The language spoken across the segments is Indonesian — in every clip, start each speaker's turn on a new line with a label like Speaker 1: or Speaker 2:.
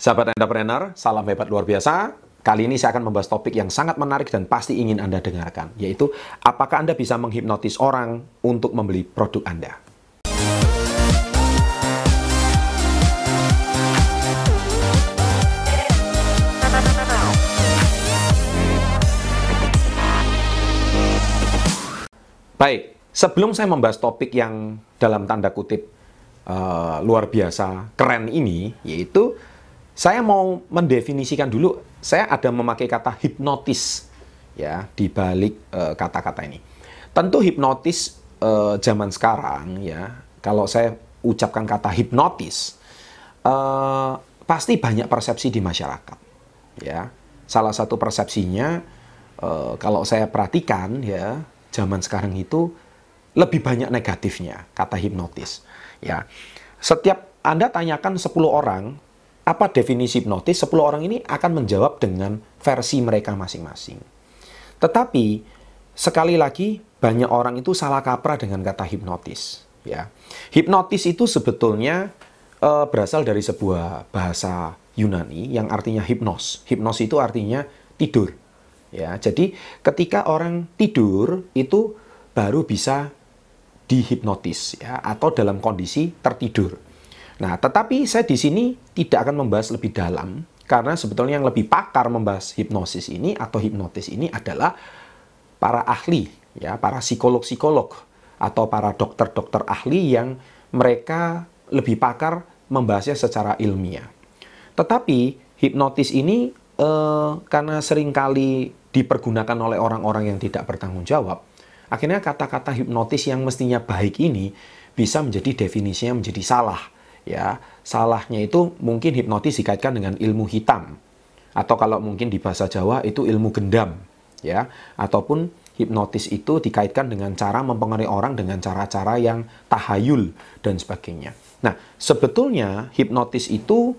Speaker 1: Sahabat entrepreneur, salam hebat luar biasa. Kali ini saya akan membahas topik yang sangat menarik dan pasti ingin Anda dengarkan, yaitu apakah Anda bisa menghipnotis orang untuk membeli produk Anda. Baik, sebelum saya membahas topik yang dalam tanda kutip uh, luar biasa keren ini, yaitu saya mau mendefinisikan dulu, saya ada memakai kata hipnotis ya di balik uh, kata-kata ini. Tentu hipnotis uh, zaman sekarang ya, kalau saya ucapkan kata hipnotis, uh, pasti banyak persepsi di masyarakat. Ya, salah satu persepsinya uh, kalau saya perhatikan ya, zaman sekarang itu lebih banyak negatifnya kata hipnotis. Ya, setiap anda tanyakan 10 orang apa definisi hipnotis, 10 orang ini akan menjawab dengan versi mereka masing-masing. Tetapi sekali lagi banyak orang itu salah kaprah dengan kata hipnotis, ya. Hipnotis itu sebetulnya e, berasal dari sebuah bahasa Yunani yang artinya hipnos. Hipnos itu artinya tidur. Ya, jadi ketika orang tidur itu baru bisa dihipnotis ya atau dalam kondisi tertidur. Nah, tetapi saya di sini tidak akan membahas lebih dalam karena sebetulnya yang lebih pakar membahas hipnosis ini atau hipnotis ini adalah para ahli, ya, para psikolog-psikolog atau para dokter-dokter ahli yang mereka lebih pakar membahasnya secara ilmiah. Tetapi hipnotis ini eh, karena sering kali dipergunakan oleh orang-orang yang tidak bertanggung jawab, akhirnya kata-kata hipnotis yang mestinya baik ini bisa menjadi definisinya menjadi salah ya salahnya itu mungkin hipnotis dikaitkan dengan ilmu hitam atau kalau mungkin di bahasa Jawa itu ilmu gendam ya ataupun hipnotis itu dikaitkan dengan cara mempengaruhi orang dengan cara-cara yang tahayul dan sebagainya. Nah, sebetulnya hipnotis itu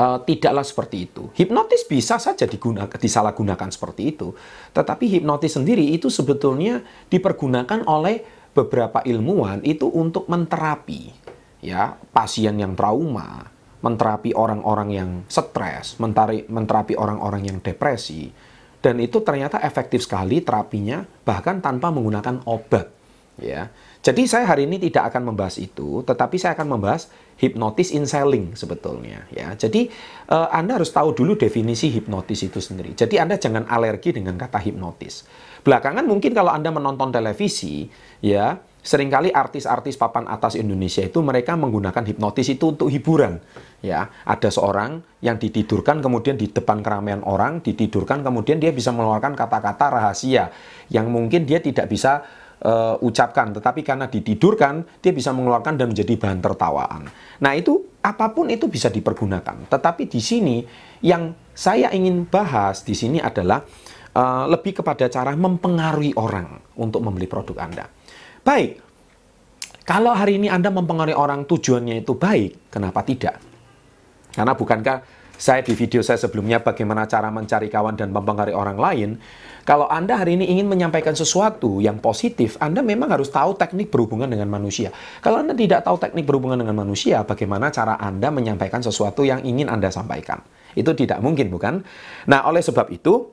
Speaker 1: uh, tidaklah seperti itu. Hipnotis bisa saja digunakan disalahgunakan seperti itu, tetapi hipnotis sendiri itu sebetulnya dipergunakan oleh beberapa ilmuwan itu untuk menterapi ya pasien yang trauma, menterapi orang-orang yang stres, menterapi orang-orang yang depresi, dan itu ternyata efektif sekali terapinya bahkan tanpa menggunakan obat. Ya, jadi saya hari ini tidak akan membahas itu, tetapi saya akan membahas hipnotis in selling sebetulnya. Ya, jadi uh, Anda harus tahu dulu definisi hipnotis itu sendiri. Jadi Anda jangan alergi dengan kata hipnotis. Belakangan mungkin kalau Anda menonton televisi, ya sering kali artis-artis papan atas Indonesia itu mereka menggunakan hipnotis itu untuk hiburan. Ya, ada seorang yang ditidurkan kemudian di depan keramaian orang ditidurkan kemudian dia bisa mengeluarkan kata-kata rahasia yang mungkin dia tidak bisa uh, ucapkan, tetapi karena ditidurkan dia bisa mengeluarkan dan menjadi bahan tertawaan. Nah, itu apa pun itu bisa dipergunakan. Tetapi di sini yang saya ingin bahas di sini adalah uh, lebih kepada cara mempengaruhi orang untuk membeli produk Anda. Baik, kalau hari ini Anda mempengaruhi orang tujuannya itu baik, kenapa tidak? Karena bukankah saya di video saya sebelumnya bagaimana cara mencari kawan dan mempengaruhi orang lain, kalau Anda hari ini ingin menyampaikan sesuatu yang positif, Anda memang harus tahu teknik berhubungan dengan manusia. Kalau Anda tidak tahu teknik berhubungan dengan manusia, bagaimana cara Anda menyampaikan sesuatu yang ingin Anda sampaikan? Itu tidak mungkin, bukan? Nah, oleh sebab itu,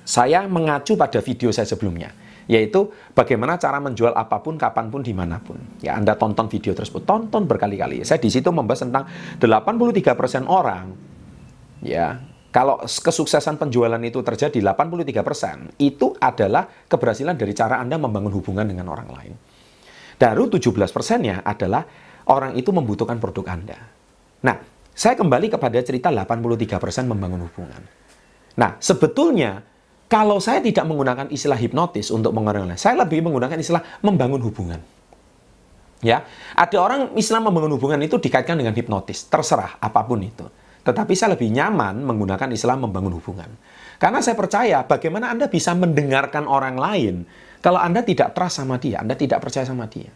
Speaker 1: saya mengacu pada video saya sebelumnya yaitu bagaimana cara menjual apa pun, kapan pun, di mana pun. Ya, Anda tonton video tersebut, tonton berkali-kali. Saya di situ membahas tentang 83% orang, ya, kalau kesuksesan penjualan itu terjadi 83%, itu adalah keberhasilan dari cara Anda membangun hubungan dengan orang lain. Baru 17%-nya adalah orang itu membutuhkan produk Anda. Nah, saya kembali kepada cerita 83% membangun hubungan. Nah, sebetulnya kalau saya tidak menggunakan istilah hipnotis untuk mengenal, saya lebih menggunakan istilah membangun hubungan. Ya, ada orang Islam membangun hubungan itu dikaitkan dengan hipnotis, terserah apa pun itu. Tetapi saya lebih nyaman menggunakan istilah membangun hubungan. Karena saya percaya bagaimana Anda bisa mendengarkan orang lain kalau Anda tidak trust sama dia, Anda tidak percaya sama dia.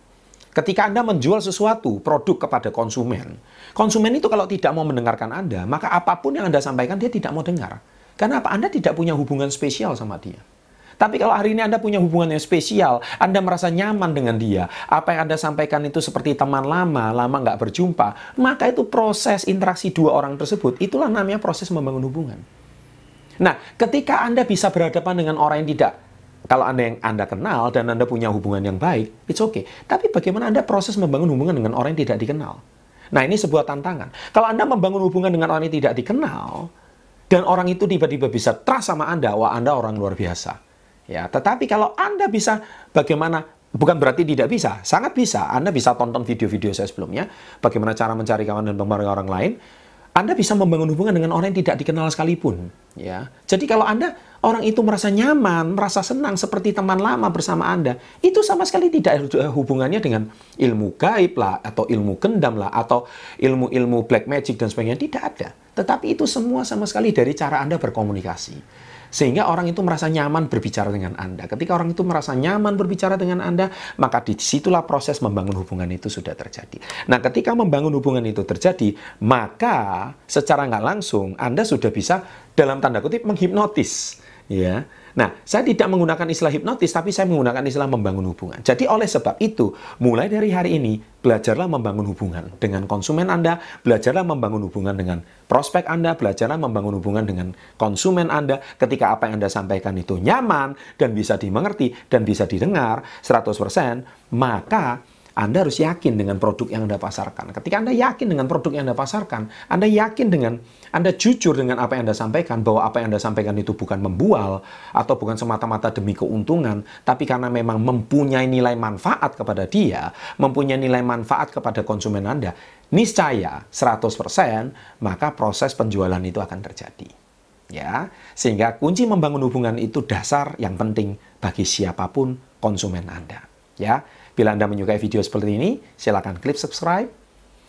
Speaker 1: Ketika Anda menjual sesuatu, produk kepada konsumen, konsumen itu kalau tidak mau mendengarkan Anda, maka apa pun yang Anda sampaikan dia tidak mau dengar. Karena apa? Anda tidak punya hubungan spesial sama dia. Tapi kalau hari ini Anda punya hubungan yang spesial, Anda merasa nyaman dengan dia, apa yang Anda sampaikan itu seperti teman lama, lama nggak berjumpa, maka itu proses interaksi dua orang tersebut, itulah namanya proses membangun hubungan. Nah, ketika Anda bisa berhadapan dengan orang yang tidak kalau Anda yang Anda kenal dan Anda punya hubungan yang baik, it's okay. Tapi bagaimana Anda proses membangun hubungan dengan orang yang tidak dikenal? Nah, ini sebuah tantangan. Kalau Anda membangun hubungan dengan orang yang tidak dikenal, dan orang itu tiba-tiba bisa trust sama Anda, wah Anda orang luar biasa. Ya, tetapi kalau Anda bisa bagaimana bukan berarti tidak bisa, sangat bisa. Anda bisa tonton video-video saya sebelumnya, bagaimana cara mencari kawan dan mempengaruhi orang lain. Anda bisa membangun hubungan dengan orang yang tidak dikenal sekalipun, ya. Jadi kalau Anda orang itu merasa nyaman, merasa senang seperti teman lama bersama Anda, itu sama sekali tidak ada hubungannya dengan ilmu gaib lah atau ilmu gendam lah atau ilmu-ilmu black magic dan sebagainya, tidak ada. Tetapi itu semua sama sekali dari cara Anda berkomunikasi. Sehingga orang itu merasa nyaman berbicara dengan Anda. Ketika orang itu merasa nyaman berbicara dengan Anda, maka di situlah proses membangun hubungan itu sudah terjadi. Nah, ketika membangun hubungan itu terjadi, maka secara nggak langsung Anda sudah bisa dalam tanda kutip menghipnotis. Ya, Nah, saya tidak menggunakan istilah hipnotis, tapi saya menggunakan istilah membangun hubungan. Jadi oleh sebab itu, mulai dari hari ini, belajarlah membangun hubungan dengan konsumen Anda, belajarlah membangun hubungan dengan prospek Anda, belajarlah membangun hubungan dengan konsumen Anda ketika apa yang Anda sampaikan itu nyaman dan bisa dimengerti dan bisa didengar 100%, maka anda harus yakin dengan produk yang Anda pasarkan. Ketika Anda yakin dengan produk yang Anda pasarkan, Anda yakin dengan, Anda jujur dengan apa yang Anda sampaikan, bahwa apa yang Anda sampaikan itu bukan membual, atau bukan semata-mata demi keuntungan, tapi karena memang mempunyai nilai manfaat kepada dia, mempunyai nilai manfaat kepada konsumen Anda, niscaya 100%, maka proses penjualan itu akan terjadi. Ya, sehingga kunci membangun hubungan itu dasar yang penting bagi siapa pun konsumen Anda. Ya, Bila Anda menyukai video seperti ini, silakan klik subscribe,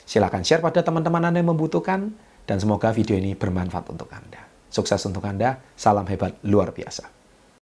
Speaker 1: silakan share pada teman-teman Anda yang membutuhkan, dan semoga video ini bermanfaat untuk Anda. Sukses untuk Anda, salam hebat luar biasa.